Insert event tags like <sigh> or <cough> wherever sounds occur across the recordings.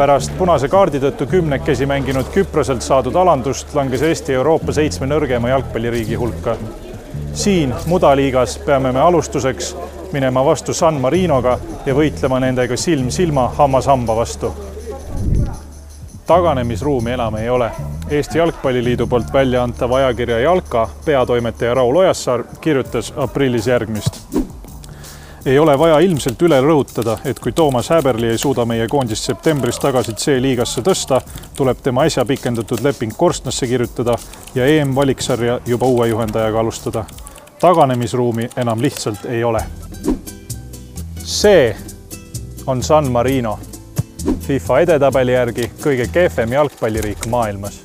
pärast punase kaardi tõttu kümnekesi mänginud Küproselt saadud alandust langes Eesti Euroopa seitsme nõrgema jalgpalliriigi hulka. siin mudaliigas peame me alustuseks minema vastu San Marinoga ja võitlema nendega silm silma, hammas hamba vastu. taganemisruumi enam ei ole. Eesti Jalgpalliliidu poolt välja antav ajakirja Jalka peatoimetaja Raul Ojassaar kirjutas aprillis järgmist ei ole vaja ilmselt üle rõhutada, et kui Toomas Häberli ei suuda meie koondist septembris tagasi C-liigasse tõsta, tuleb tema äsja pikendatud leping korstnasse kirjutada ja EM-valiksarja juba uue juhendajaga alustada. taganemisruumi enam lihtsalt ei ole. see on San Marino, FIFA edetabeli järgi kõige kehvem jalgpalliriik maailmas.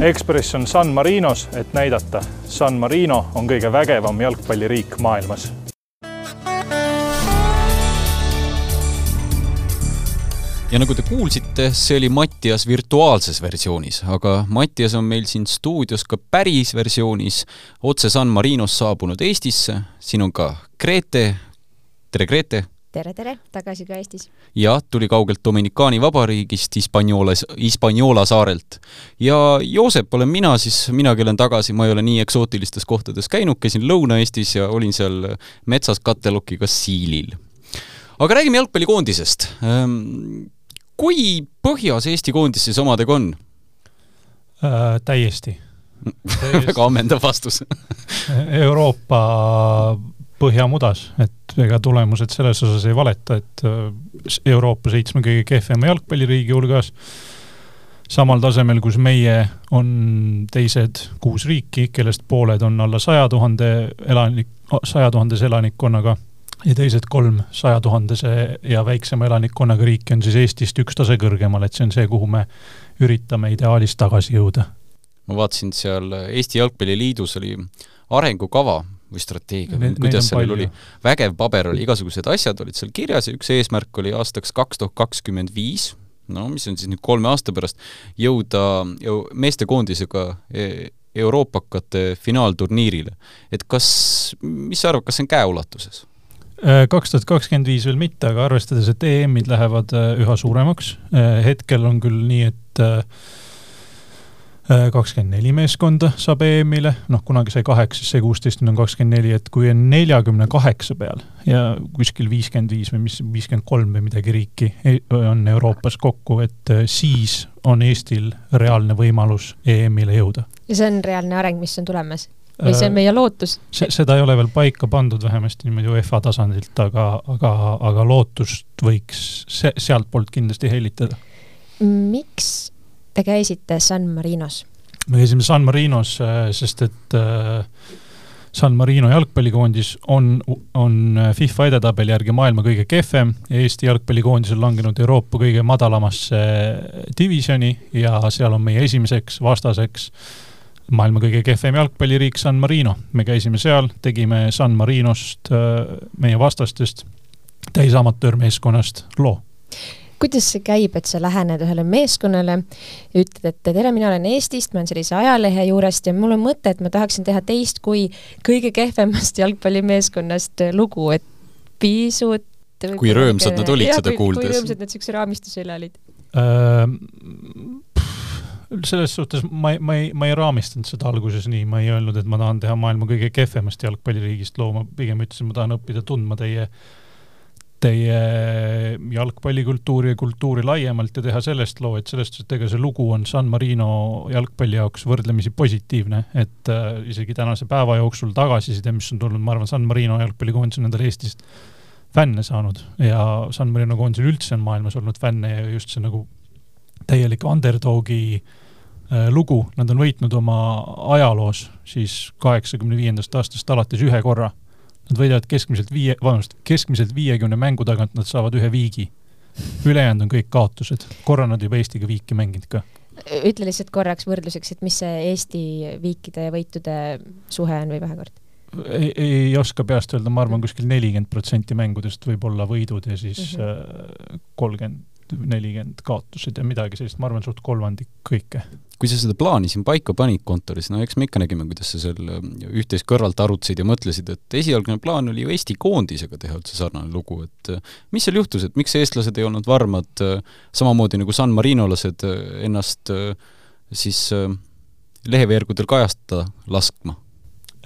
Ekspress on San Marinos, et näidata, San Marino on kõige vägevam jalgpalliriik maailmas ja nagu te kuulsite, see oli Mattias virtuaalses versioonis, aga Mattias on meil siin stuudios ka päris versioonis otse San Marinost saabunud Eestisse. siin on ka Grete. tere, Grete! tere, tere! tagasi ka Eestis. ja tuli kaugelt Dominikaani vabariigist Hispaniolas, Hispaniola saarelt. ja Joosep olen mina siis, minagi olen tagasi, ma ei ole nii eksootilistes kohtades käinud, käisin Lõuna-Eestis ja olin seal metsas kattelokiga Siilil aga räägime jalgpallikoondisest ehm, kui põhjas Eesti koondis siis omadega on äh,? täiesti, <laughs> väga ammendav vastus <laughs> Euroopa põhjamudas, et ega tulemused selles osas ei valeta, et äh, Euroopa seitsme kõige kehvema jalgpalliriigi hulgas samal tasemel, kus meie, on teised kuus riiki, kellest pooled on alla saja tuhande elanik, saja tuhandese elanikkonnaga ja teised kolm saja tuhandese ja väiksema elanikkonnaga riiki on siis Eestist üks tase kõrgemal, et see on see, kuhu me üritame ideaalis tagasi jõuda. ma vaatasin, seal Eesti Jalgpalliliidus oli arengukava või strateegia või kuidas sellel oli, vägev paber oli, igasugused asjad olid seal kirjas ja üks eesmärk oli aastaks kaks tuhat kakskümmend viis, no mis on siis nüüd kolme aasta pärast, jõuda meestekoondisega e-, euroopakate finaalturniirile. et kas, mis sa arvad, kas see on käeulatuses? Äh, kaks tuhat kakskümmend viis veel mitte, aga arvestades, et EM-id lähevad äh, üha suuremaks, äh, hetkel on küll nii, et kakskümmend neli meeskonda saab EM-ile, noh, kunagi sai kaheksa, siis sai kuusteist, nüüd on kakskümmend neli, et kui on neljakümne kaheksa peal ja kuskil viiskümmend viis või mis, viiskümmend kolm või midagi riiki e-, on Euroopas kokku, et siis on Eestil reaalne võimalus EM-ile jõuda. ja see on reaalne areng, mis on tulemas? Või see on meie lootus? seda ei ole veel paika pandud, vähemasti niimoodi UEFA tasandilt, aga, aga, aga lootust võiks se-, sealtpoolt kindlasti hellitada. miks te käisite San Marinos? me käisime San Marinos, äh, sest et äh, San Marino jalgpallikoondis on, on FIFA edetabeli järgi maailma kõige kehvem ja Eesti jalgpallikoondis on langenud Euroopa kõige madalamasse divisjoni ja seal on meie esimeseks vastaseks äh, maailma kõige kehvem jalgpalliriik San Marino. me käisime seal, tegime San Marinost äh, meie vastastest täisamatöörmeeskonnast loo kuidas see käib, et sa lähened ühele meeskonnale, ütled, et tere, mina olen Eestist, ma olen sellise ajalehe juurest ja mul on mõte, et ma tahaksin teha teist kui kõige kehvemast jalgpallimeeskonnast lugu, et pisut kui rõõmsad nad olid seda kuuldes? kui rõõmsad nad niisuguse raamistuse üle olid äh,? Selles suhtes ma ei, ma ei, ma ei raamistanud seda alguses nii, ma ei öelnud, et ma tahan teha maailma kõige kehvemast jalgpalliriigist loo, ma pigem ütlesin, ma tahan õppida tundma teie, teie jalgpallikultuuri ja kultuuri laiemalt ja teha sellest loo, et sellest, et ega see lugu on San Marino jalgpalli jaoks võrdlemisi positiivne, et äh, isegi tänase päeva jooksul tagasiside, mis on tulnud, ma arvan, San Marino jalgpallikoondis on endale Eestist fänne saanud. Ja San Marino koondisel üldse on maailmas olnud fänne ja just see nagu täielik underdogi äh, lugu, nad on võitnud oma ajaloos siis kaheksakümne viiendast aastast alates ühe korra. Nad võidavad keskmiselt viie, vabandust, keskmiselt viiekümne mängu tagant nad saavad ühe viigi. ülejäänud on kõik kaotused, korra nad juba Eestiga viiki mänginud ka. ütle lihtsalt korraks võrdluseks, et mis see Eesti viikide ja võitude suhe on või vahekord? ei, ei oska peast öelda, ma arvan, kuskil nelikümmend protsenti mängudest võib olla võidud ja siis mhm. äh, kolmkümmend nelikümmend kaotused ja midagi sellist, ma arvan, suht kolmandik kõike. kui sa seda plaani siin paika panid kontoris, no eks me ikka nägime, kuidas sa seal äh, üht-teist kõrvalt arutasid ja mõtlesid, et esialgne plaan oli ju Eesti koondisega teha üldse sarnane lugu, et äh, mis seal juhtus, et miks eestlased ei olnud varmad äh, samamoodi nagu San Marinolased ennast siis leheveergudel kajastada laskma?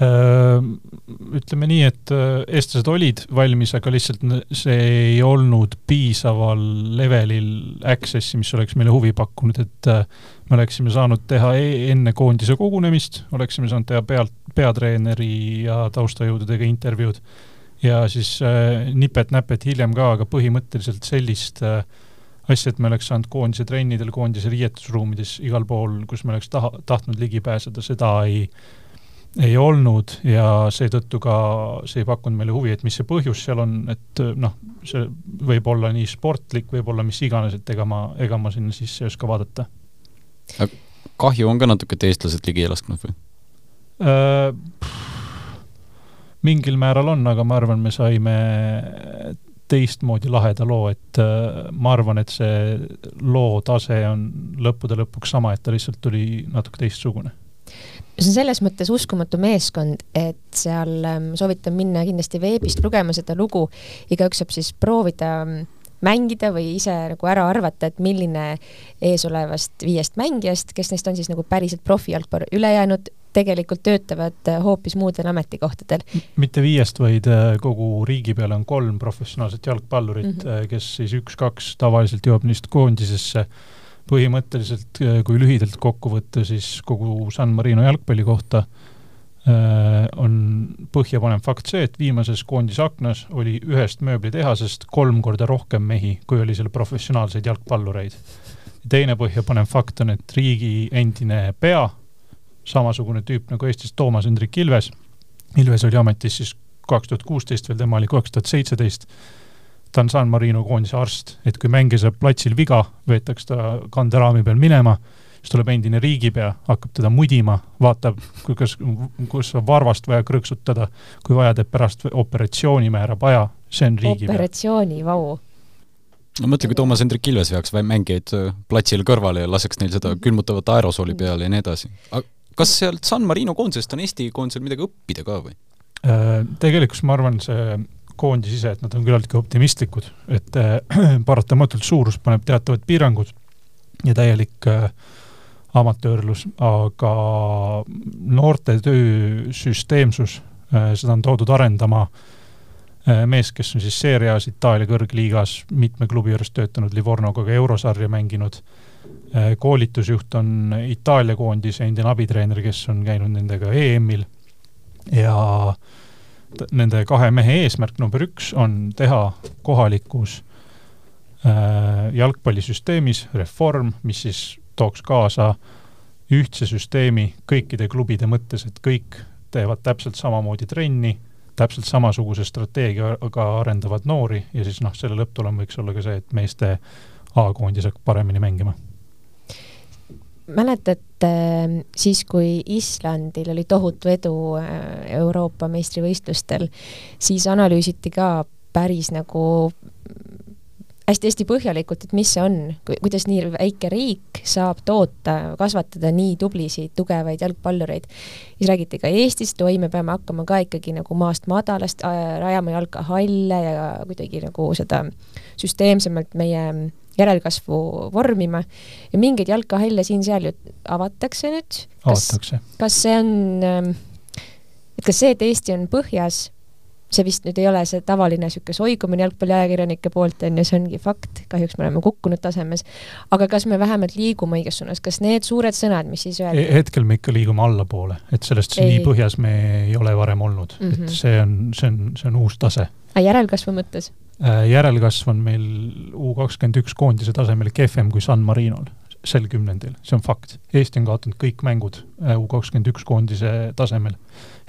Ütleme nii, et eestlased olid valmis, aga lihtsalt see ei olnud piisaval levelil access'i, mis oleks meile huvi pakkunud, et me oleksime saanud teha e enne koondise kogunemist, oleksime saanud teha pealt, peatreeneri ja taustajõududega intervjuud. Ja siis nipet-näpet hiljem ka, aga põhimõtteliselt sellist äh, asja, et me oleks saanud koondise trennidel, koondise riietusruumides, igal pool, kus me oleks taha, tahtnud ligi pääseda, seda ei äh, ei olnud ja seetõttu ka see ei pakkunud meile huvi, et mis see põhjus seal on, et noh, see võib olla nii sportlik, võib olla mis iganes, et ega ma, ega ma sinna sisse ei oska vaadata. kahju on ka natuke, et eestlased ligi ei lasknud või äh,? mingil määral on, aga ma arvan, me saime teistmoodi laheda loo, et äh, ma arvan, et see loo tase on lõppude lõpuks sama, et ta lihtsalt tuli natuke teistsugune see on selles mõttes uskumatu meeskond, et seal ähm, soovitan minna kindlasti veebist lugema seda lugu, igaüks saab siis proovida ähm, mängida või ise nagu ära arvata, et milline eesolevast viiest mängijast, kes neist on siis nagu päriselt profijalgpall, ülejäänud tegelikult töötavad äh, hoopis muudel ametikohtadel. mitte viiest, vaid äh, kogu riigi peale on kolm professionaalset jalgpallurit mm, -hmm. kes siis üks-kaks tavaliselt jõuab neist koondisesse põhimõtteliselt, äh, kui lühidalt kokku võtta, siis kogu San Marino jalgpalli kohta äh, on põhjapanev fakt see, et viimases koondise aknas oli ühest mööblitehasest kolm korda rohkem mehi, kui oli seal professionaalseid jalgpallureid. teine põhjapanev fakt on, et riigi endine pea, samasugune tüüp nagu Eestis Toomas Hendrik Ilves, Ilves oli ametis siis kaks tuhat kuusteist veel, tema oli kaks tuhat seitseteist ta on San Marino koondise arst, et kui mängija saab platsil viga, võetakse ta kanderaami peal minema, siis tuleb endine riigipea, hakkab teda mudima, vaatab, kas, kus on varvast vaja krõksutada, kui vaja, teeb pärast operatsiooni, määrab aja, see on riigipea. operatsiooni, vau no mõtle, kui Toomas Hendrik Ilves veaks mängijaid äh, platsil kõrvale ja laseks neil seda külmutavat aerosooli peale ja nii edasi. kas sealt San Marino koondisest on Eesti koondisel midagi õppida ka või? Äh, tegelikult ma arvan, see koondis ise, et nad on küllaltki optimistlikud, et äh, <clears throat> paratamatult suurus paneb teatavad piirangud ja täielik äh, amatöörlus, aga noorte töö süsteemsus äh,, seda on toodud arendama mees, kes on siis seerias Itaalia kõrgliigas mitme klubi juures töötanud, Livornoga ka eurosarja mänginud koolitusjuht on Itaalia koondise endine abitreener, kes on käinud nendega EM-il ja äh, nende kahe mehe eesmärk number üks on teha kohalikus äh, jalgpallisüsteemis reform, mis siis tooks kaasa ühtse süsteemi kõikide klubide mõttes, et kõik teevad täpselt samamoodi trenni, täpselt samasuguse strateegiaga arendavad noori ja siis noh, selle lõpptulem võiks olla ka see, et meeste A-koondis hakkab paremini mängima. Mäletad äh, siis, kui Islandil oli tohutu edu äh, Euroopa meistrivõistlustel, siis analüüsiti ka päris nagu hästi-hästi põhjalikult, et mis see on, kuidas nii väike riik saab toota, kasvatada nii tublisid, tugevaid jalgpallureid. siis räägiti ka Eestist, oi, me peame hakkama ka ikkagi nagu maast madalast äh, rajama jalkahalle ja kuidagi nagu seda süsteemsemalt meie järelkasvu vormima ja mingeid jalkahalle siin-seal ju avatakse nüüd. avatakse. kas see on, ähm, et kas see, et Eesti on põhjas, see vist nüüd ei ole see tavaline niisugune soigumine jalgpalliajakirjanike poolt, on ju, see ongi fakt, kahjuks me oleme kukkunud tasemes, aga kas me vähemalt liigume õiges suunas, kas need suured sõnad, mis siis öeldi e? hetkel me ikka liigume allapoole, et sellest ei. nii põhjas me ei ole varem olnud mm, -hmm. et mhm. see on, see on, see on uus tase. järelkasvu mõttes? Äh, järelkasv on meil U kakskümmend üks koondise tasemel kehvem kui San Marinol sel kümnendil, see on fakt. Eesti on kaotanud kõik mängud äh, U kakskümmend üks koondise tasemel.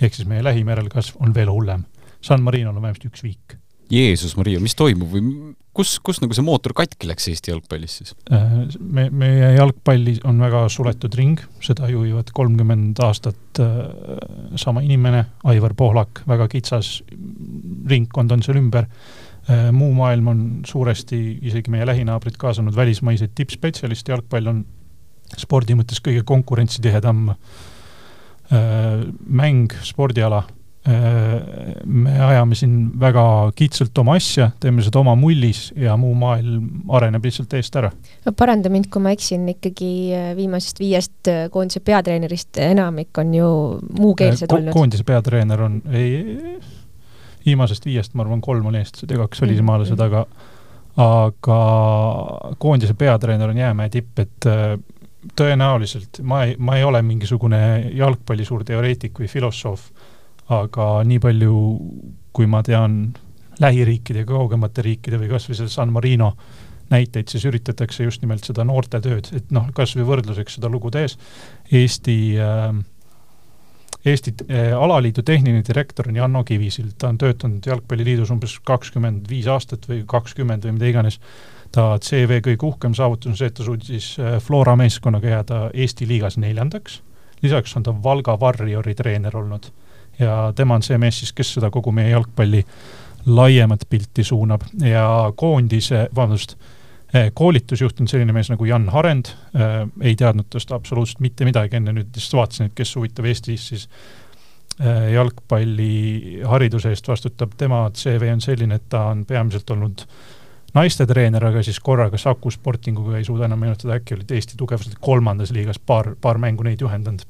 ehk siis meie lähim järelkasv on veel hullem. San Marinol on vähemasti üks viik. Jeesus Maria, mis toimub või kus, kus nagu see mootor katki läks Eesti jalgpallis siis? Äh, me, meie jalgpalli on väga suletud ring, seda juhivad kolmkümmend aastat sama inimene, Aivar Pohlak, väga kitsas ringkond on seal ümber muu maailm on suuresti, isegi meie lähinaabrid kaasanud välismaiseid tippspetsialiste, jalgpall on spordi mõttes kõige konkurentsitihedam mäng, spordiala me ajame siin väga kitsalt oma asja, teeme seda oma mullis ja muu maailm areneb lihtsalt eest ära. no paranda mind, kui ma eksin, ikkagi äh, viimasest viiest äh, koondise peatreenerist enamik on ju muukeelsed Ko olnud. koondise peatreener on, ei, viimasest viiest, ma arvan, kolm on eestlased ja kaks välismaalased mm, -hmm. aga aga koondise peatreener on jäämäe tipp, et äh, tõenäoliselt ma ei, ma ei ole mingisugune jalgpalli suur teoreetik või filosoof aga nii palju, kui ma tean lähiriikide kaugemate riikide või kas või selle San Marino näiteid, siis üritatakse just nimelt seda noortetööd, et noh, kas või võrdluseks seda lugu tees, Eesti äh, Eesti äh, alaliidu tehniline direktor on Janno Kivisild, ta on töötanud Jalgpalliliidus umbes kakskümmend viis aastat või kakskümmend või mida iganes. ta CV kõige uhkem saavutus on see, et ta suutis äh, Flora meeskonnaga jääda Eesti liigas neljandaks, lisaks on ta Valga Warriori treener olnud ja tema on see mees siis, kes seda kogu meie jalgpalli laiemat pilti suunab. Ja koondise, vabandust, eh, koolitusjuht on selline mees nagu Jan Harend. Äh,, ei teadnud tast absoluutselt mitte midagi, enne nüüd lihtsalt vaatasin, et kes huvitav Eestis siis äh, jalgpalli hariduse eest vastutab, tema CV on selline, et ta on peamiselt olnud naistetreener, aga siis korraga Saku Sportinguga ei suuda enam meenutada, äkki olid Eesti tugevasti kolmandas liigas paar, paar mängu neid juhendanud.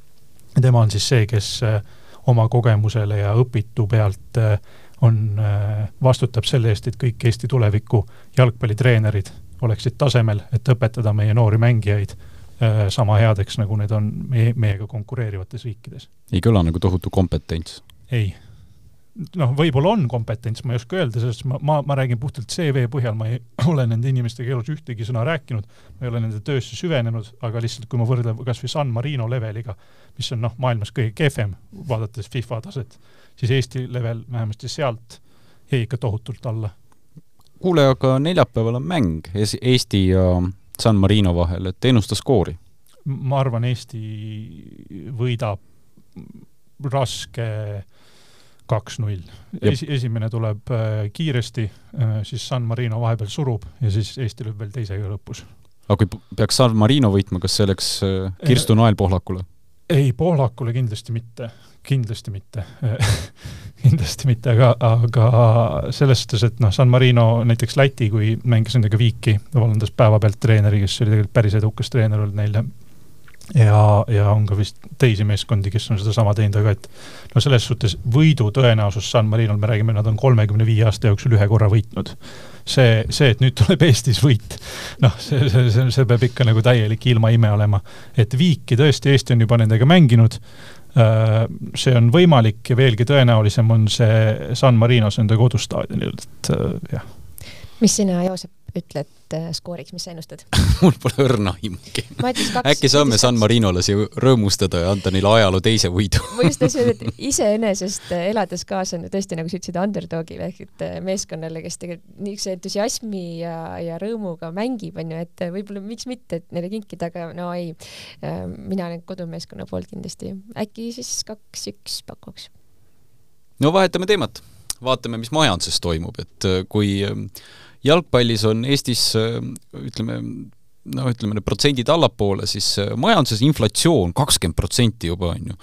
tema on siis see, kes äh, oma kogemusele ja õpitu pealt äh, on, äh, vastutab selle eest, et kõik Eesti tuleviku jalgpallitreenerid oleksid tasemel, et õpetada meie noori mängijaid äh, sama headeks, nagu need on meie, meiega konkureerivates riikides. ei kõla nagu tohutu kompetents? ei noh, võib-olla on kompetents, ma ei oska öelda, sest ma, ma, ma räägin puhtalt CV põhjal, ma ei <clears throat> ole nende inimestega elus ühtegi sõna rääkinud, ma ei ole nende töösse süvenenud, aga lihtsalt kui ma võrdlen kas või San Marino leveliga, mis on noh, maailmas kõige kehvem, vaadates FIFA taset, siis Eesti level vähemasti sealt jäi ikka tohutult alla. kuule, aga neljapäeval on mäng Eesti ja San Marino vahel, et ennusta skoori? ma arvan, Eesti võidab raske kaks-null. Esi-, esimene tuleb äh, kiiresti äh,, siis San Marino vahepeal surub ja siis Eesti lööb veel teisega lõpus. aga kui peaks San Marino võitma, kas see oleks äh, Kirstu Nael Pohlakule? ei, Pohlakule kindlasti mitte, kindlasti mitte <laughs> kindlasti mitte, aga, aga selles suhtes, et noh, San Marino näiteks Läti, kui mängis nendega viiki, vallandas päevapealt treeneri, kes oli tegelikult päris edukas treener olnud neile ja, ja on ka vist teisi meeskondi, kes on sedasama teinud, aga et no selles suhtes võidu tõenäosus San Marinol, me räägime, nad on kolmekümne viie aasta jooksul ühe korra võitnud. see, see, et nüüd tuleb Eestis võit, noh, see, see, see, see peab ikka nagu täielik ilmaime olema. et viiki tõesti, Eesti on juba nendega mänginud, äh, see on võimalik ja veelgi tõenäolisem on see San Marinos enda kodustaadionil, et äh, jah. mis sina, Joosep, ütled äh, skooriks, mis sa ennustad? <laughs> Mul pole õrna aimugi. äkki saame San Marinole siia rõõmustada ja anda neile ajaloo teise võidu? Ma just tahtsin öelda, et iseenesest äh, elades kaasa on ju tõesti, nagu sa ütlesid, underdogile ehk et äh, meeskonnale, kes tegelikult niisuguse entusiasmi ja, ja rõõmuga mängib, on ju, et võib-olla miks mitte, et neile kinkida, aga no ei, mina olen kodumeeskonna poolt kindlasti, äkki siis kaks-üks pakuks. no vahetame teemat, vaatame, mis majanduses toimub, et kui jalgpallis on Eestis ütleme, noh, ütleme need protsendid allapoole, siis majanduses inflatsioon kakskümmend protsenti juba, on ju.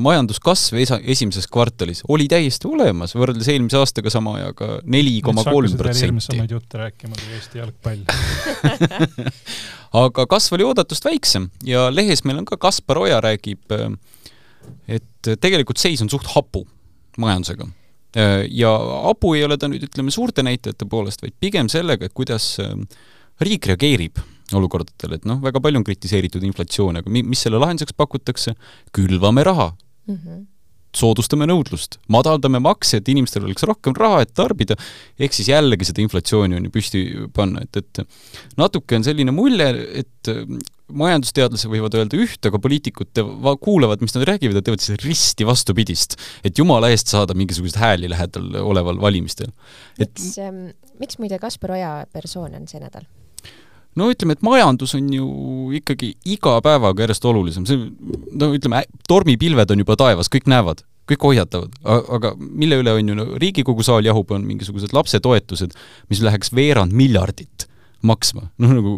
majanduskasv esa-, esimeses kvartalis oli täiesti olemas, võrreldes eelmise aastaga sama ajaga neli koma kolm protsenti. jutte rääkima kui Eesti jalgpall <laughs> aga kasv oli oodatust väiksem ja lehes meil on ka Kaspar Oja räägib, et tegelikult seis on suht hapu majandusega Äh, ja abu ei ole ta nüüd, ütleme, suurte näitajate poolest, vaid pigem sellega, et kuidas äh, riik reageerib olukordadele, et noh, väga palju on kritiseeritud inflatsiooni, aga mi-, mis selle lahenduseks pakutakse? külvame raha. Mm. -hmm soodustame nõudlust, madaldame makse, et inimestel oleks rohkem raha, et tarbida, ehk siis jällegi seda inflatsiooni on ju püsti panna, et, et natuke on selline mulje, et majandusteadlased võivad öelda üht, aga poliitikud kuulavad, mis nad räägivad ja teevad siis risti vastupidist. et jumala eest saada mingisuguseid hääli lähedal oleval valimistel. et miks, ähm, miks muide Kaspar Oja persoon on see nädal? no ütleme, et majandus on ju ikkagi iga päevaga järjest olulisem, see no ütleme, tormipilved on juba taevas, kõik näevad. kõik hoiatavad, aga mille üle on ju no, Riigikogu saal jahub, on mingisugused lapsetoetused, mis läheks veerand miljardit maksma, noh nagu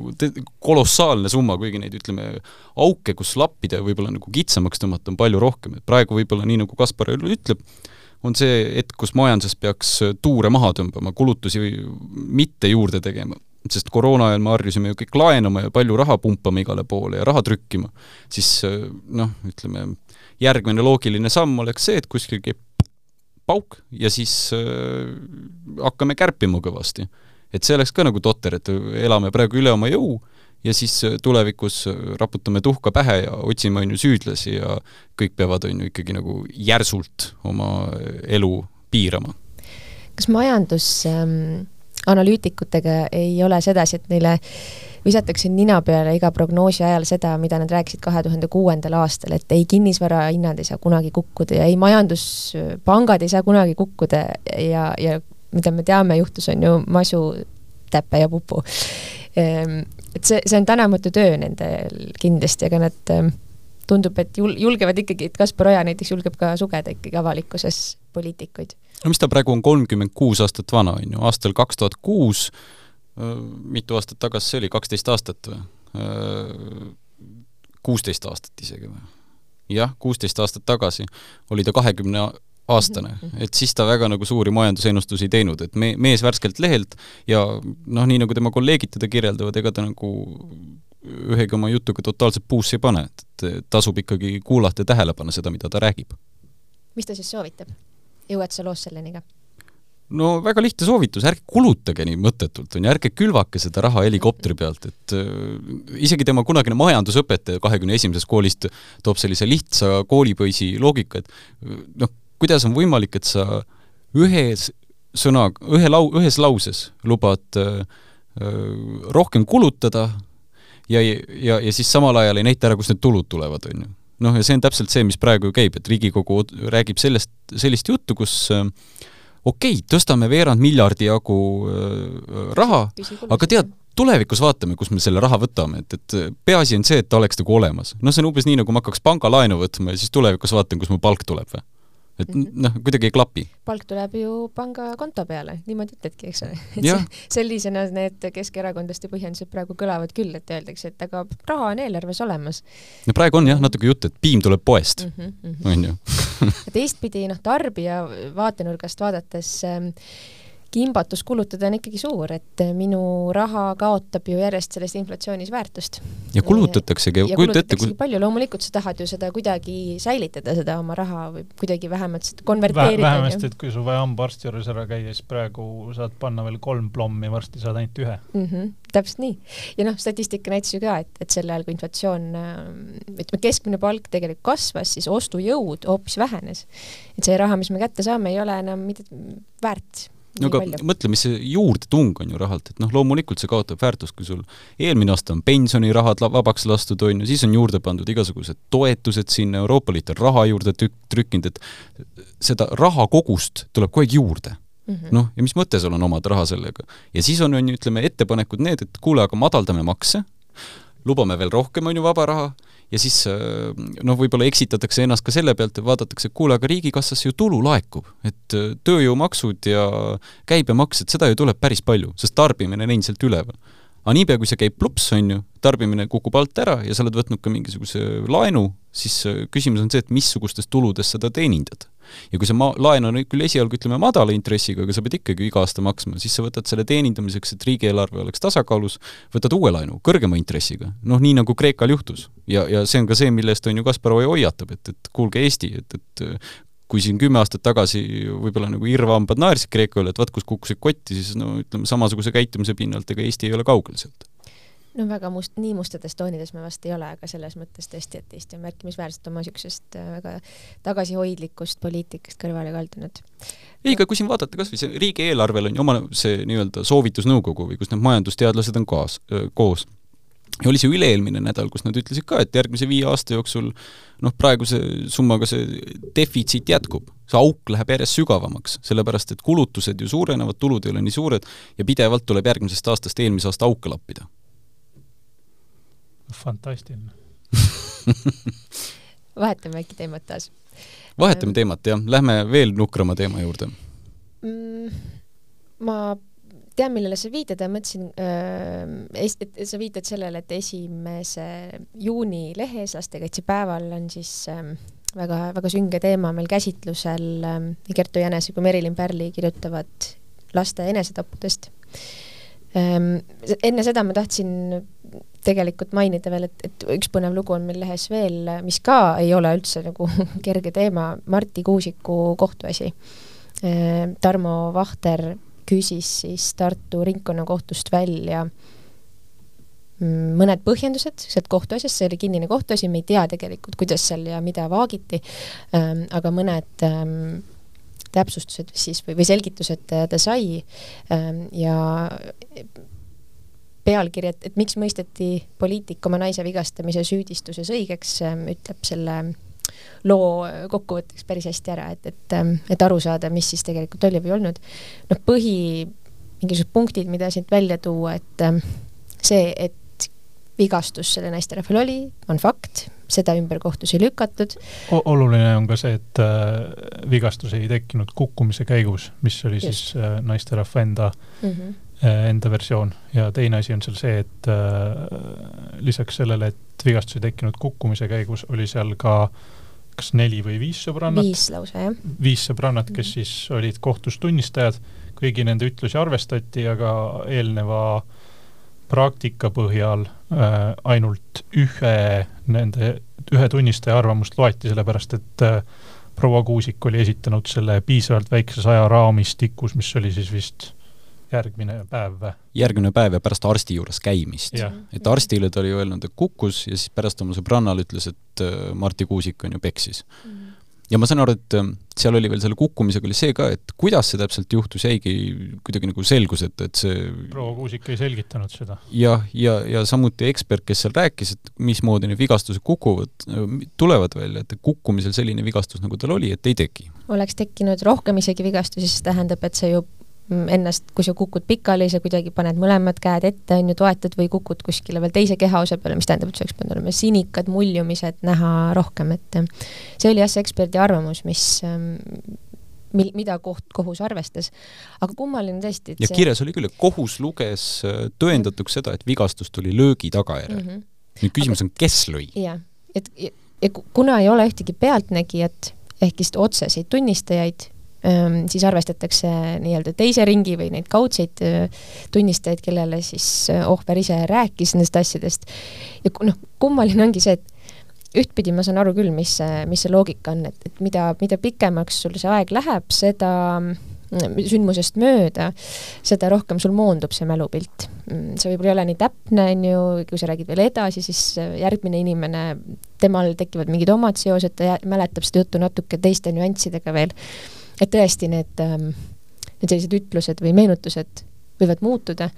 kolossaalne summa, kuigi neid ütleme, auke, kus lappida ja võib-olla nagu kitsamaks tõmmata, on palju rohkem, et praegu võib-olla nii, nagu Kaspar ütleb, on see hetk, kus majanduses peaks tuure maha tõmbama, kulutusi mitte juurde tegema. Sest koroona ajal me harjusime ju kõik laenama ja palju raha pumpama igale poole ja raha trükkima, siis noh, ütleme, järgmine loogiline samm oleks see, et kuskil käib pauk ja siis äh, hakkame kärpima kõvasti. Et see oleks ka nagu totter, et elame praegu üle oma jõu ja siis tulevikus raputame tuhka pähe ja otsime, on ju, süüdlasi ja kõik peavad, on ju, ikkagi nagu järsult oma elu piirama. kas majandus ähm ei ole sedasi, et neile visatakse nina peale iga prognoosi ajal seda, mida nad rääkisid kahe tuhande kuuendal aastal, et ei, kinnisvarahinnad ei saa kunagi kukkuda ja ei, majanduspangad ei saa kunagi kukkuda ja, ja mida me teame, juhtus, on ju masu, täpe ja pupu. Ehm, et see, see on tänamatu töö nendel kindlasti, aga nad ehm, tundub, et jul-, julgevad ikkagi, et Kaspar Oja näiteks julgeb ka sugeda ikkagi avalikkuses poliitikuid. no mis ta praegu on, kolmkümmend kuus aastat vana, on ju, aastal kaks tuhat kuus, mitu aastat tagasi see oli, kaksteist aastat või? Kuusteist aastat isegi või? jah, kuusteist aastat tagasi oli ta kahekümne aastane, et siis ta väga nagu suuri majandusennustusi ei teinud, et me-, mees värskelt lehelt ja noh, nii nagu tema kolleegid teda kirjeldavad, ega ta nagu ühegi oma jutuga totaalselt puusse ei pane, et tasub ikkagi kuulata ja tähele panna seda, mida ta räägib. mis ta siis soovitab? jõuad sa loos selleni ka? no väga lihtne soovitus, ärge kulutage nii mõttetult, on ju, ärge külvake seda raha helikopteri pealt, et äh, isegi tema kunagine majandusõpetaja kahekümne esimesest koolist toob sellise lihtsa koolipoisi loogika, et noh, kuidas on võimalik, et sa ühes sõna, ühe lau-, ühes lauses lubad äh, äh rohkem kulutada ja, ja, ja siis samal ajal ei näita ära, kust need tulud tulevad, on ju. noh, ja see on täpselt see, mis praegu käib, et Riigikogu räägib sellest, sellist juttu, kus äh, okei okay,, tõstame veerand miljardi jagu äh, raha, aga tead, tulevikus vaatame, kust me selle raha võtame, et, et peaasi on see, et ta oleks nagu olemas. noh, see on umbes nii, nagu ma hakkaks pangalaenu võtma ja siis tulevikus vaatan, kust mu palk tuleb või et mm -hmm. noh, kuidagi ei klapi. palk tuleb ju pangakonto peale, niimoodi ütledki, eks ole. <laughs> et sellisena need keskerakondlaste põhjendused praegu kõlavad küll, et öeldakse, et aga raha on eelarves olemas. no praegu on jah natuke jutt, et piim tuleb poest mm, -hmm. on ju teistpidi noh, tarbija vaatenurgast vaadates äh, kimbatus kulutada on ikkagi suur, et minu raha kaotab ju järjest selles inflatsioonis väärtust. ja kulutataksegi, kujuta ette kui... palju, loomulikult sa tahad ju seda kuidagi säilitada, seda oma raha või kuidagi vähemalt seda konverteerida Vä. vähemasti, et kui sul vaja hambaarsti juures ära käia, siis praegu saad panna veel kolm plommi, varsti saad ainult ühe mm. -hmm, täpselt nii. ja noh, statistika näitas ju ka, et, et sel ajal, kui inflatsioon, ütleme, keskmine palk tegelikult kasvas, siis ostujõud hoopis vähenes. et see raha, mis me kätte saame, ei ole enam mitte väärt no aga palju. mõtle, mis see juurdetung on ju rahalt, et noh, loomulikult see kaotab väärtust, kui sul eelmine aasta on pensionirahad vabaks lastud, on ju, siis on juurde pandud igasugused toetused sinna, Euroopa Liit on raha juurde tük-, trükkinud, et seda rahakogust tuleb kogu aeg juurde Mm -hmm. noh, ja mis mõte sul on omada raha sellega? ja siis on, on ju, ütleme, ettepanekud need, et kuule, aga madaldame makse, lubame veel rohkem, on ju, vaba raha, ja siis äh, noh, võib-olla eksitatakse ennast ka selle pealt, et vaadatakse, et kuule, aga riigikassasse ju tulu laekub, et äh, tööjõumaksud ja käibemaks, et seda ju tuleb päris palju, sest tarbimine on endiselt üleval. aga niipea, kui see käib plups, on ju, tarbimine kukub alt ära ja sa oled võtnud ka mingisuguse laenu, siis äh, küsimus on see, et missugustest tuludest seda teenindad ja kui see ma-, laen on küll esialgu ütleme madala intressiga, aga sa pead ikkagi iga aasta maksma, siis sa võtad selle teenindamiseks, et riigieelarve oleks tasakaalus, võtad uue laenu kõrgema intressiga. noh, nii nagu Kreekal juhtus. ja, ja see on ka see, mille eest on ju Kaspar Oja hoiatab, et, et kuulge Eesti, et, et kui siin kümme aastat tagasi võib-olla nagu irvhambad naersid Kreeka üle, et vaat kus kukkusid kotti, siis no ütleme, samasuguse käitumise pinnalt ega Eesti ei ole kaugel sealt no väga must, nii mustades toonides me vast ei ole, aga selles mõttes tõesti, et Eesti on märkimisväärselt oma niisugusest äh, väga tagasihoidlikust poliitikast kõrvale kaldunud. ei, aga kui siin vaadata kas või see riigieelarvel on ju oma see nii-öelda soovitusnõukogu või kus need majandusteadlased on kaas, koos. Ja oli see üle-eelmine nädal, kus nad ütlesid ka, et järgmise viie aasta jooksul noh, praeguse summaga see defitsiit jätkub, see auk läheb järjest sügavamaks, sellepärast et kulutused ju suurenevad, tulud ei ole nii suured ja pidevalt tuleb järgmisest aastast eelmise aasta auke lappida fantastiline <laughs> vahetame äkki teemat taas. vahetame teemat, jah, lähme veel nukrama teema juurde mm,. ma tean, millele sa viitad ja mõtlesin äh,, et sa viitad sellele, et esimese juuni lehes lastekaitsepäeval on siis äh, väga, väga sünge teema meil käsitlusel äh,. nii Kertu Jänese kui Merilin Pärli kirjutavad laste enesetappudest ähm,. enne seda ma tahtsin tegelikult mainida veel, et, et üks põnev lugu on meil lehes veel, mis ka ei ole üldse nagu <laughs> kerge teema, Marti Kuusiku kohtuasi. Äh, Tarmo Vahter küsis siis Tartu Ringkonnakohtust välja mm, mõned põhjendused sealt kohtuasjast, see oli kinnine kohtuasi, me ei tea tegelikult, kuidas seal ja mida vaagiti ähm,, aga mõned ähm, täpsustused siis või, või selgitused ta, sai ja pealkiri, et, et miks mõisteti poliitik oma naise vigastamise süüdistuses õigeks, ähm, ütleb selle loo kokkuvõtteks päris hästi ära, et, et, ähm, et aru saada, mis siis tegelikult oli või ei olnud. noh, põhi, mingisugused punktid, mida siit välja tuua, et ähm, see, et vigastus selle naisterahval oli, on fakt, seda ümber kohtus ei lükatud. oluline on ka see, et äh, vigastus ei tekkinud kukkumise käigus, mis oli Just. siis äh, naisterahva enda mm, -hmm. Äh, enda versioon ja teine asi on seal see, et äh, lisaks sellele, et vigastus ei tekkinud kukkumise käigus, oli seal ka äh, kas neli või viis sõbrannat. viis lausa, jah. viis sõbrannat, kes mhm. siis olid kohtus tunnistajad, kõigi nende ütlusi arvestati, aga eelneva praktika põhjal äh, ainult ühe nende, ühe tunnistaja arvamust loeti, sellepärast et äh, proua Kuusik oli esitanud selle piisavalt väikeses ajaraamistikus, mis oli siis vist järgmine päev või? järgmine päev ja pärast arsti juures käimist. et arstile ta oli öelnud, et kukkus ja siis pärast oma sõbrannale ütles, et äh, Marti Kuusik on ju peksis mm. -hmm. ja ma saan aru, et äh, seal oli veel selle kukkumisega oli see ka, et kuidas see täpselt juhtus, jäigi kuidagi nagu selgus, et, see proua Kuusik ei selgitanud seda. jah, ja, ja, ja samuti ekspert, kes seal rääkis, et mismoodi need vigastused kukuvad, tulevad välja, et kukkumisel selline vigastus, nagu tal oli, et ei teki. oleks tekkinud rohkem isegi vigastusi, siis tähendab, et see ju ennast, kui sa kukud pikali, sa kuidagi paned mõlemad käed ette, on ju, toetad või kukud kuskile veel teise kehaosa peale, mis tähendab, et sul oleks pidanud olema sinikad, muljumised, näha rohkem, et see oli jah, see eksperdi arvamus, mis mil-, mida koht, kohus arvestas. aga kummaline tõesti, et ja see... kirjas oli küll, et kohus luges äh, tõendatuks seda, et vigastus tuli löögi tagajärjel mm. -hmm. nüüd küsimus aga, on, kes lõi? jah, et ja, ja kuna ei ole ühtegi pealtnägijat, ehk siis otseseid tunnistajaid, siis arvestatakse nii-öelda teise ringi või neid kaudseid tunnistajaid, kellele siis ohver ise rääkis nendest asjadest. ja noh, kummaline ongi see, et ühtpidi ma saan aru küll, mis see, mis see loogika on, et, et mida, mida pikemaks sul see aeg läheb, seda mm, sündmusest mööda, seda rohkem sul moondub see mälupilt. Mm, see võib-olla ei ole nii täpne, on ju, kui sa räägid veel edasi, siis järgmine inimene, temal tekivad mingid omad seosed, ta mäletab seda juttu natuke teiste nüanssidega veel et tõesti need, ähm, need sellised ütlused või meenutused võivad muutuda,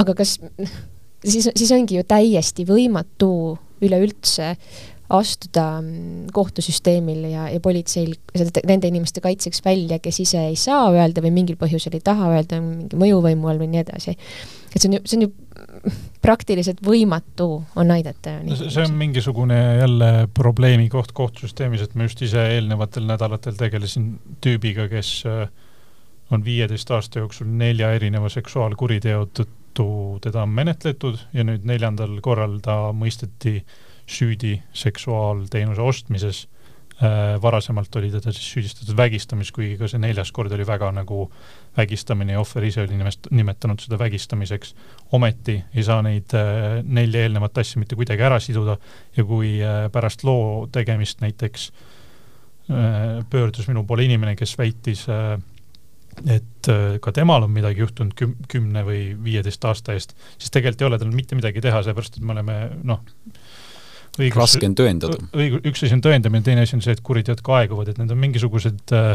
aga kas siis, siis ongi ju täiesti võimatu üleüldse astuda mm, kohtusüsteemil ja, ja politseil seda, nende inimeste kaitseks välja, kes ise ei saa öelda või mingil põhjusel ei taha öelda, mingi mõjuvõimu all või nii edasi. et see on ju, see on ju praktiliselt võimatu on aidata. see on mingisugune jälle probleemi koht kohtusüsteemis, et ma just ise eelnevatel nädalatel tegelesin tüübiga, kes äh, on viieteist aasta jooksul nelja erineva seksuaalkuriteo tõttu teda on menetletud ja nüüd neljandal korral ta mõisteti süüdi seksuaalteenuse ostmises varasemalt oli teda siis süüdistatud vägistamist, kuigi ka see neljas kord oli väga nagu vägistamine ja ohver ise oli nimest-, nimetanud seda vägistamiseks. ometi ei saa neid äh, nelja eelnevat asja mitte kuidagi ära siduda ja kui äh, pärast loo tegemist näiteks pöördus minu poole inimene, kes väitis, et ka temal on midagi juhtunud küm-, kümne või viieteist aasta eest, siis tegelikult ei ole tal mitte midagi teha, sellepärast et me oleme noh, õigus, raske on tõendada. õigus, üks asi on tõendamine, teine asi on see, et kuriteod ka aeguvad, et need on mingisugused äh,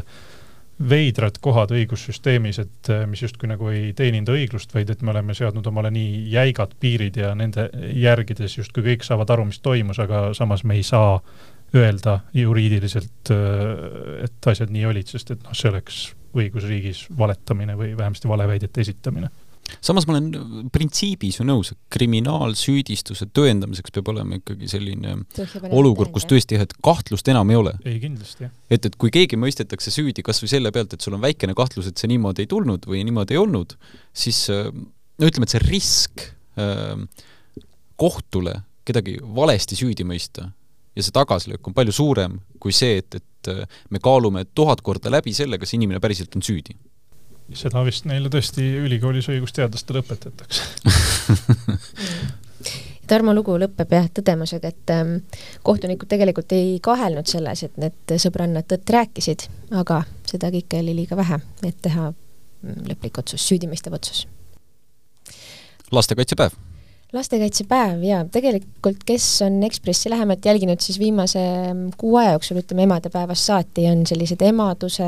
veidrad kohad õigussüsteemis, et äh, mis justkui nagu ei teeninda õiglust, vaid et me oleme seadnud omale nii jäigad piirid ja nende järgides justkui kõik saavad aru, mis toimus, aga samas me ei saa öelda juriidiliselt, äh, et asjad nii olid, sest et noh, see oleks õigusriigis valetamine või vähemasti valeväidete esitamine samas ma olen printsiibis ju nõus, et kriminaalsüüdistuse tõendamiseks peab olema ikkagi selline olukord, kus tõesti jah, et kahtlust enam ei ole. ei, kindlasti, jah. et, et kui keegi mõistetakse süüdi kas või selle pealt, et sul on väikene kahtlus, et see niimoodi ei tulnud või niimoodi ei olnud, siis no ütleme, et see risk äh, kohtule kedagi valesti süüdi mõista ja see tagasilöök on palju suurem kui see, et, et äh, me kaalume tuhat korda läbi selle, kas inimene päriselt on süüdi seda vist neile tõesti ülikoolis õigusteadlastele õpetatakse <laughs> Tarmo lugu lõpeb jah tõdemusega, et ähm, kohtunikud tegelikult ei kahelnud selles, et need sõbrannad tõtt rääkisid, aga seda kõike oli liiga vähe, et teha mm, lõplik otsus, süüdimõistev otsus. lastekaitsepäev lastekaitsepäev ja tegelikult, kes on Ekspressi lähemalt jälginud, siis viimase kuu aja jooksul, ütleme emadepäevast saati, on sellised emaduse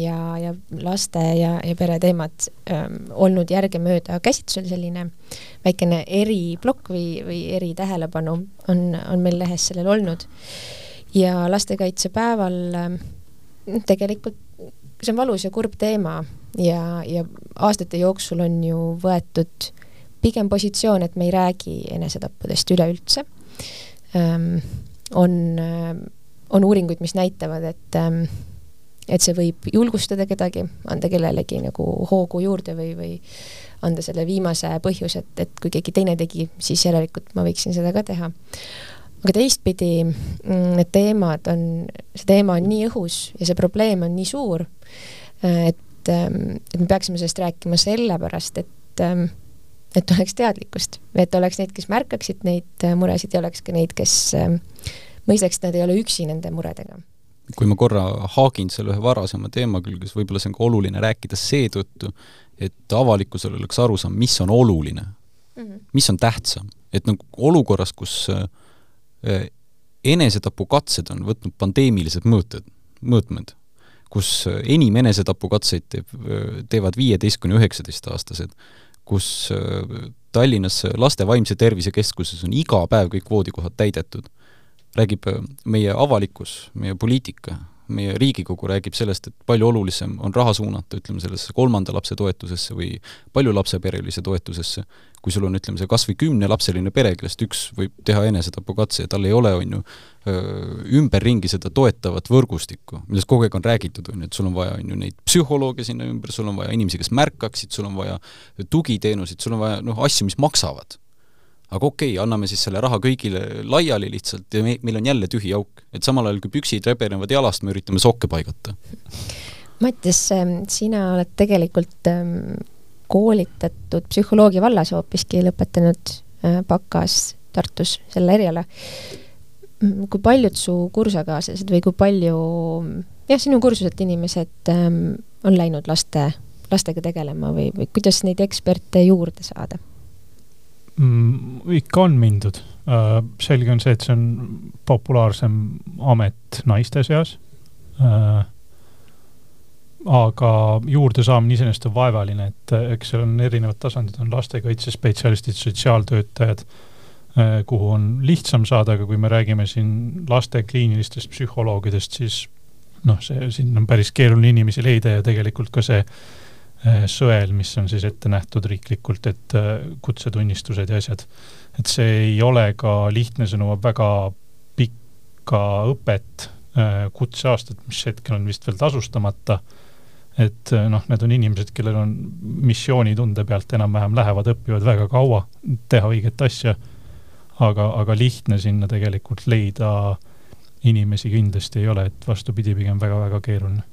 ja, ja laste ja, ja pere teemad ähm, olnud järgemööda käsitlusel, selline väikene eriplokk või, või eritähelepanu on, on meil lehes sellel olnud. ja lastekaitsepäeval ähm, tegelikult see on valus ja kurb teema ja, ja aastate jooksul on ju võetud pigem positsioon, et me ei räägi enesetappudest üleüldse ähm,. on, ähm, on uuringuid, mis näitavad, et ähm, et see võib julgustada kedagi, anda kellelegi nagu hoogu juurde või, või anda selle viimase põhjuse, et, et kui keegi teine tegi, siis järelikult ma võiksin seda ka teha. aga teistpidi, mm, need teemad on, see teema on nii õhus ja see probleem on nii suur, äh, et, ähm, et me peaksime sellest rääkima sellepärast, et et oleks teadlikkust, et oleks neid, kes märkaksid neid äh, muresid ja oleks ka neid, kes ähm, mõistaks, et nad ei ole üksi nende muredega. kui ma korra haagin selle ühe varasema teema külge, siis võib-olla see on ka oluline rääkida seetõttu, et avalikkusel oleks arusaam, mis on oluline mm, -hmm. mis on tähtsam. et nagu olukorras, kus äh, enesetapukatsed on võtnud pandeemilised mõõted, mõõtmed, kus enim enesetapukatseid teeb, teevad viieteist kuni üheksateistaastased, kus äh, Tallinnas laste vaimse tervise keskuses on iga päev kõik voodikohad täidetud. räägib äh, meie avalikkus, meie poliitika, meie Riigikogu räägib sellest, et palju olulisem on raha suunata, ütleme, sellesse kolmanda lapse toetusesse või paljulapseperelise toetusesse, kui sul on, ütleme, see kas või kümnelapseline pere, kellest üks võib teha enesetapukatse ja tal ei ole, on ju, ümberringi seda toetavat võrgustikku, millest kogu aeg on räägitud, on ju, et sul on vaja, on ju, neid psühholooge sinna ümber, sul on vaja inimesi, kes märkaksid, sul on vaja tugiteenuseid, sul on vaja noh, asju, mis maksavad aga okei okay,, anname siis selle raha kõigile laiali lihtsalt ja me, meil on jälle tühi auk. et samal ajal, kui püksid rebenevad jalast, me üritame sokke paigata. Mattias, ähm, sina oled tegelikult ähm, koolitatud psühholoogia vallas hoopiski, lõpetanud äh, bakas Tartus selle eriala. Mm, kui paljud su kursakaaslased või kui palju, jah, sinu kursuselt inimesed ähm, on läinud laste, lastega tegelema või, või kuidas neid eksperte juurde saada? Mm,? ikka on mindud. Äh, selge on see, et see on populaarsem amet naiste seas. Äh, aga juurdesaamine iseenesest on vaevaline, et äh, eks seal on erinevad tasandid, on lastekaitsespetsialistid, sotsiaaltöötajad, kuhu on lihtsam saada, aga kui me räägime siin laste kliinilistest psühholoogidest, siis noh, see, siin on päris keeruline inimesi leida ja tegelikult ka see äh, sõel, mis on siis ette nähtud riiklikult, et äh, kutsetunnistused ja asjad. et see ei ole ka lihtne, see nõuab väga pikka õpet, äh, kutseaastat, mis hetkel on vist veel tasustamata, et noh, need on inimesed, kellel on missioonitunde pealt enam-vähem lähevad, õpivad väga kaua, teha õiget asja, aga, aga lihtne sinna tegelikult leida inimesi kindlasti ei ole, et vastupidi, pigem väga-väga keeruline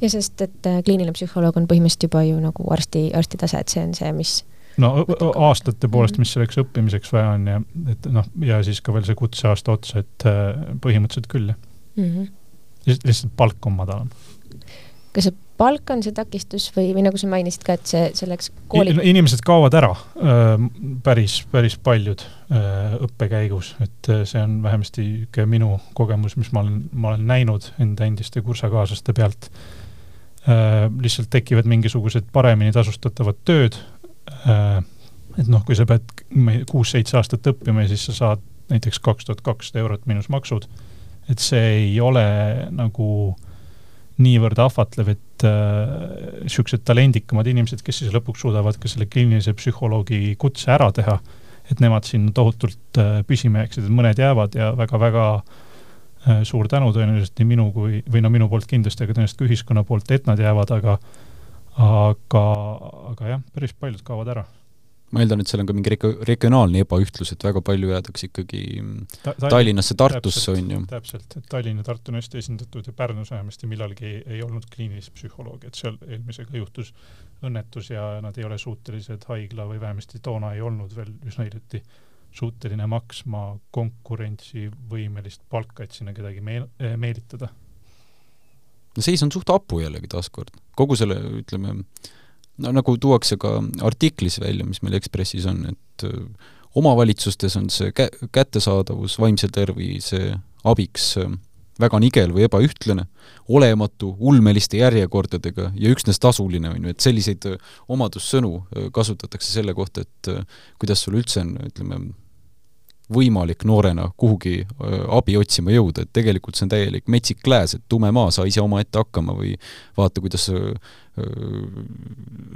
ja sest, et äh, kliiniline psühholoog on põhimõtteliselt juba ju nagu arsti, arsti tase, et see on see, mis no aastate poolest, mis selleks õppimiseks vaja on ja et noh, ja siis ka veel see kutseaasta otsa, et äh, põhimõtteliselt küll, jah. Mm -hmm.. lihtsalt palk on madalam. kas see palk on see takistus või, või nagu sa mainisid ka, et see selleks kooli inimesed kaovad ära äh, päris, päris paljud õppe käigus, et see on vähemasti niisugune minu kogemus, mis ma olen, ma olen näinud enda endiste kursakaaslaste pealt lihtsalt tekivad mingisugused paremini tasustatavad tööd. Äh, et noh, kui sa pead kuus-seitse aastat õppima ja siis sa saad näiteks kaks tuhat kakssada eurot miinus maksud, et see ei ole nagu niivõrd ahvatlev, et niisugused äh, talendikamad inimesed, kes siis lõpuks suudavad ka selle kliinilise psühholoogi kutse ära teha, et nemad siin tohutult äh, püsima jääksid, et mõned jäävad ja väga-väga äh, suur tänu tõenäoliselt nii minu kui, või no minu poolt kindlasti, aga tõenäoliselt ka ühiskonna poolt, et nad jäävad, aga aga, aga jah, päris paljud kaovad ära ma eeldan, et seal on ka mingi reg-, regionaalne ebaühtlus, et väga palju jäädakse ikkagi Ta Tallinnasse, Tartusse, on ju. täpselt, et Tallinn ja Tartu on hästi esindatud ja Pärnus vähemasti millalgi ei, ei olnud kliinilist psühholoogi, et seal eelmisega juhtus õnnetus ja nad ei ole suutelised haigla või vähemasti toona ei olnud veel üsna hiljuti suuteline maksma konkurentsivõimelist palka, et sinna kedagi meel-, eh, meelitada. no seis on suht hapu jällegi taaskord, kogu selle, ütleme, no nagu tuuakse ka artiklis välja, mis meil Ekspressis on, et äh, omavalitsustes on see kä-, kättesaadavus vaimse tervise abiks äh, väga nigel või ebaühtlane, olematu, ulmeliste järjekordadega ja üksnes tasuline, on ju, et selliseid äh, omadussõnu kasutatakse selle kohta, et kuidas sul üldse on, ütleme, võimalik noorena kuhugi abi otsima jõuda, et tegelikult see on täielik metsik lääs, et tume maa, saa ise omaette hakkama või vaata, kuidas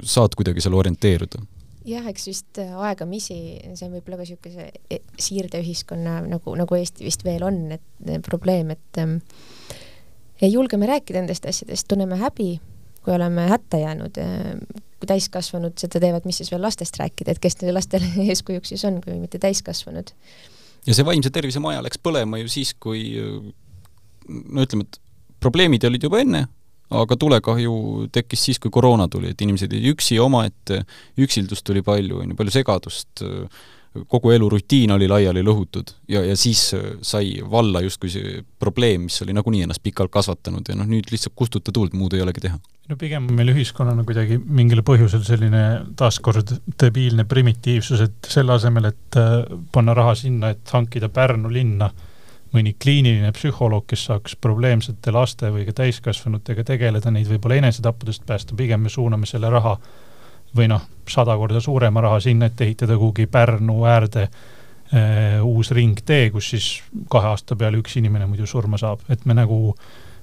saad kuidagi seal orienteeruda jah, eks vist aegamisi, see on võib-olla ka niisuguse e-, siirdeühiskonna nagu, nagu Eesti vist veel on, et probleem, et ähm, ei julge me rääkida nendest asjadest, tunneme häbi, kui oleme hätta jäänud äh,, kui täiskasvanud seda teevad, mis siis veel lastest rääkida, et kes neile lastele <laughs> eeskujuks siis on, kui mitte täiskasvanud. ja see vaimse tervise maja läks põlema ju siis, kui no ütleme, et probleemid olid juba enne, aga tulekahju tekkis siis, kui koroona tuli, et inimesed jäid üksi omaette, üksildust tuli palju, on ju, palju segadust, kogu elu rutiin oli laiali lõhutud ja, ja siis sai valla justkui see probleem, mis oli nagunii ennast pikalt kasvatanud ja noh, nüüd lihtsalt kustuta tuld, muud ei olegi teha. No pigem on meil ühiskonnana kuidagi mingil põhjusel selline taaskord debiilne primitiivsus, et selle asemel, et äh, panna raha sinna, et hankida Pärnu linna mõni kliiniline psühholoog, kes saaks probleemsete laste või ka täiskasvanutega tegeleda, neid võib-olla enesetappudest päästa, pigem me suuname selle raha või noh, sada korda suurema raha sinna, et ehitada kuhugi Pärnu äärde äh, uus ringtee, kus siis kahe aasta peale üks inimene muidu surma saab, et me nagu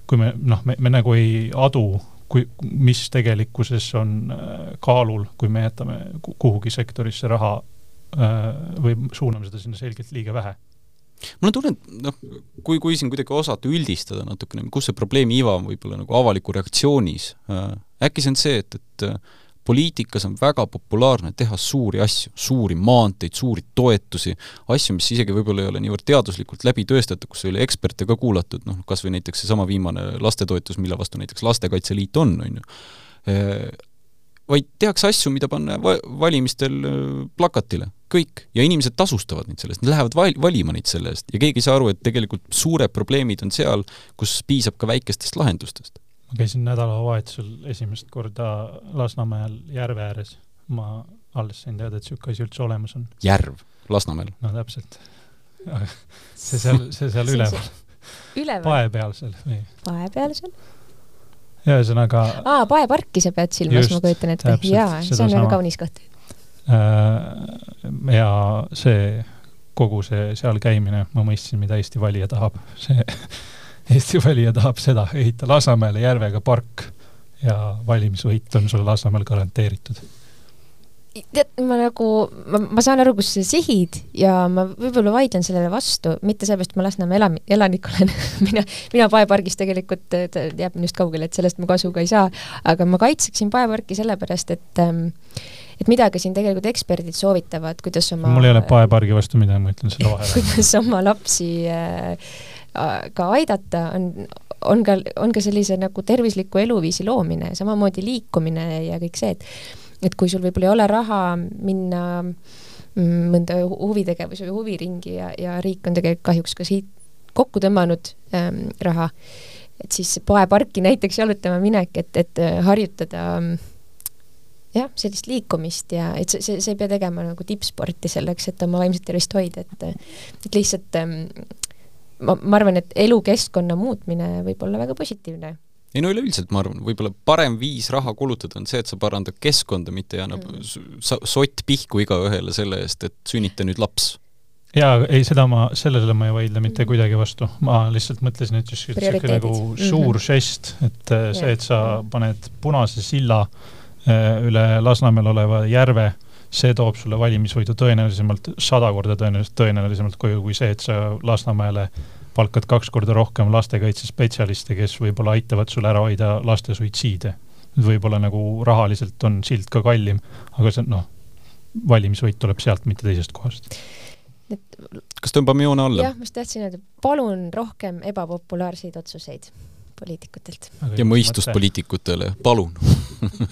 kui me noh, me, me nagu ei adu kui, mis tegelikkuses on äh, kaalul, kui me jätame kuhugi sektorisse raha äh, või suuname seda sinna selgelt liiga vähe mul on tunne, et noh, kui, kui siin kuidagi osata üldistada natukene, kus see probleemi iva on võib-olla nagu avaliku reaktsioonis äh,, äkki see on see, et, et poliitikas on väga populaarne teha suuri asju, suuri maanteid, suuri toetusi, asju, mis isegi võib-olla ei ole niivõrd teaduslikult läbi tõestatud, kus ei ole eksperte ka kuulatud, noh kas või näiteks seesama viimane lastetoetus, mille vastu näiteks Lastekaitse Liit on, on ju, vaid tehakse asju, mida panna va-, valimistel plakatile, kõik, ja inimesed tasustavad neid selle eest, nad lähevad val-, valima neid selle eest ja keegi ei saa aru, et tegelikult suured probleemid on seal, kus piisab ka väikestest lahendustest ma käisin nädalavahetusel esimest korda Lasnamäel järve ääres. ma alles sain teada, et niisugune asi üldse olemas on. järv Lasnamäel? no täpselt. <laughs> see seal, see seal üleval. üleval? pae peal seal või? pae peal seal? ühesõnaga aa, paeparki sa pead silmas, ma kujutan ette. jaa, see on väga kaunis koht. Äh, ja see, kogu see seal käimine, ma mõistsin, mida Eesti valija tahab. see <laughs> Eesti valija tahab seda, ehita Lasnamäele järvega park ja valimisvõit on sulle Lasnamäel garanteeritud tead, ma nagu, ma saan aru, kus sa sihid ja ma võib-olla vaidlen sellele vastu, mitte sellepärast, et ma Lasnamäe elam-, elanik olen <laughs> mina, mina paepargis tegelikult, ta jääb minust kaugele, et sellest ma kasu ka ei saa, aga ma kaitseksin paeparki sellepärast, et ähm, et mida ka siin tegelikult eksperdid soovitavad, kuidas oma mul ei ole paepargi vastu midagi, ma ütlen selle vahele. <laughs> kuidas oma lapsi äh, ka aidata, on, on ka, on ka sellise nagu tervisliku eluviisi loomine, samamoodi liikumine ja kõik see, et et kui sul võib-olla ei ole raha minna mm, mõnda huvitegevuse või huviringi ja, ja riik on tegelikult kahjuks ka siit kokku tõmmanud ähm, raha, et siis poeparki näiteks jalutama minek, et, et äh, harjutada jah, sellist liikumist ja et see, see, see ei pea tegema nagu tippsporti selleks, et oma vaimset tervist hoida, et et lihtsalt ähm, ma, ma arvan, et elukeskkonna muutmine võib olla väga positiivne ei no üleüldiselt ma arvan, võib-olla parem viis raha kulutada on see, et sa parandad keskkonda, mitte ei anna mm. sott pihku igaühele selle eest, et sünnita nüüd laps. jaa, ei seda ma, sellele ma ei vaidle mitte mhm. kuidagi vastu, ma lihtsalt mõtlesin, et just niisugune nagu suur mm -hmm. žest, et äh, see, et sa paned punase silla äh, üle Lasnamäel oleva järve, see toob sulle valimisvõidu tõenäolisemalt, sada korda tõenäoliselt, tõenäolisemalt koju, kui see, et sa Lasnamäele palkad kaks korda rohkem lastekaitsespetsialiste, kes võib-olla aitavad sul ära hoida laste suitsiide. võib-olla nagu rahaliselt on silt ka kallim, aga see, noh, valimisvõit tuleb sealt, mitte teisest kohast et kas tõmbame joone alla? jah, ma just tahtsin öelda, palun rohkem ebapopulaarseid otsuseid poliitikutelt. ja mõistust poliitikutele, palun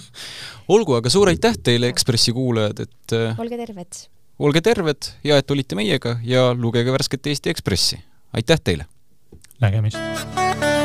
<laughs> olgu, aga suur aitäh teile, Ekspressi kuulajad, et äh, olge terved! olge terved ja et olite meiega ja lugege värsket Eesti Ekspressi. aitäh teile! nägemist!